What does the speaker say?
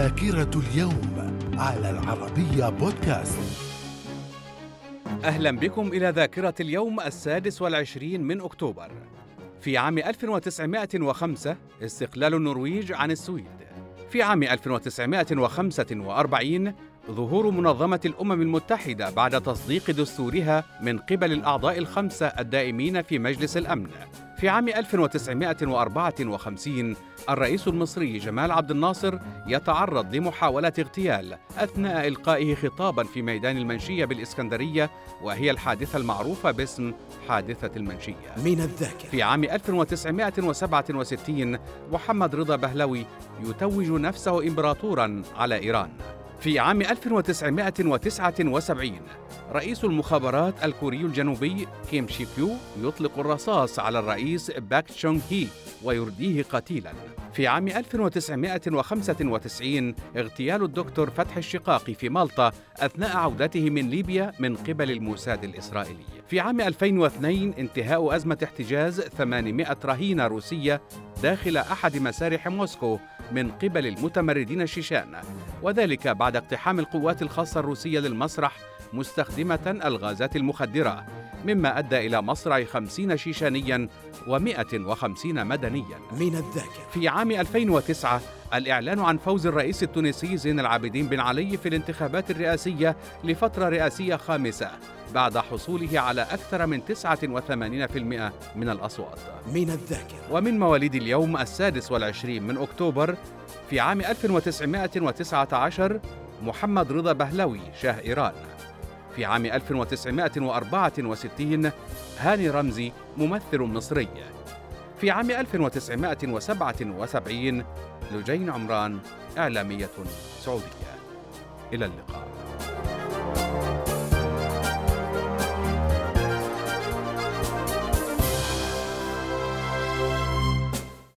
ذاكرة اليوم على العربية بودكاست. أهلا بكم إلى ذاكرة اليوم السادس والعشرين من أكتوبر. في عام 1905 استقلال النرويج عن السويد. في عام 1945 ظهور منظمة الأمم المتحدة بعد تصديق دستورها من قبل الأعضاء الخمسة الدائمين في مجلس الأمن. في عام 1954 الرئيس المصري جمال عبد الناصر يتعرض لمحاولة اغتيال أثناء إلقائه خطابا في ميدان المنشية بالإسكندرية وهي الحادثة المعروفة باسم حادثة المنشية. من الذاكرة. في عام 1967 محمد رضا بهلوي يتوج نفسه إمبراطورا على إيران. في عام 1979 رئيس المخابرات الكوري الجنوبي كيم جاي كيو يطلق الرصاص على الرئيس باك تشونغ هي ويرديه قتيلا. في عام 1995 اغتيال الدكتور فتحي الشقاقي في مالطا أثناء عودته من ليبيا من قبل الموساد الإسرائيلي. في عام 2002 انتهاء أزمة احتجاز 800 رهينة روسية داخل أحد مسارح موسكو من قبل المتمردين الشيشان وذلك بعد اقتحام القوات الخاصة الروسية للمسرح مستخدمة الغازات المخدرة. مما أدى إلى مصرع خمسين شيشانيا و150 مدنيا. من الذاكرة. في عام 2009 الإعلان عن فوز الرئيس التونسي زين العابدين بن علي في الانتخابات الرئاسية لفترة رئاسية خامسة بعد حصوله على أكثر من 89% من الأصوات. من الذاكرة. ومن مواليد اليوم السادس والعشرين من أكتوبر في عام 1919 محمد رضا بهلوي شاه إيران. في عام 1964 هاني رمزي ممثل مصري. في عام 1977 لجين عمران إعلامية سعودية. إلى اللقاء.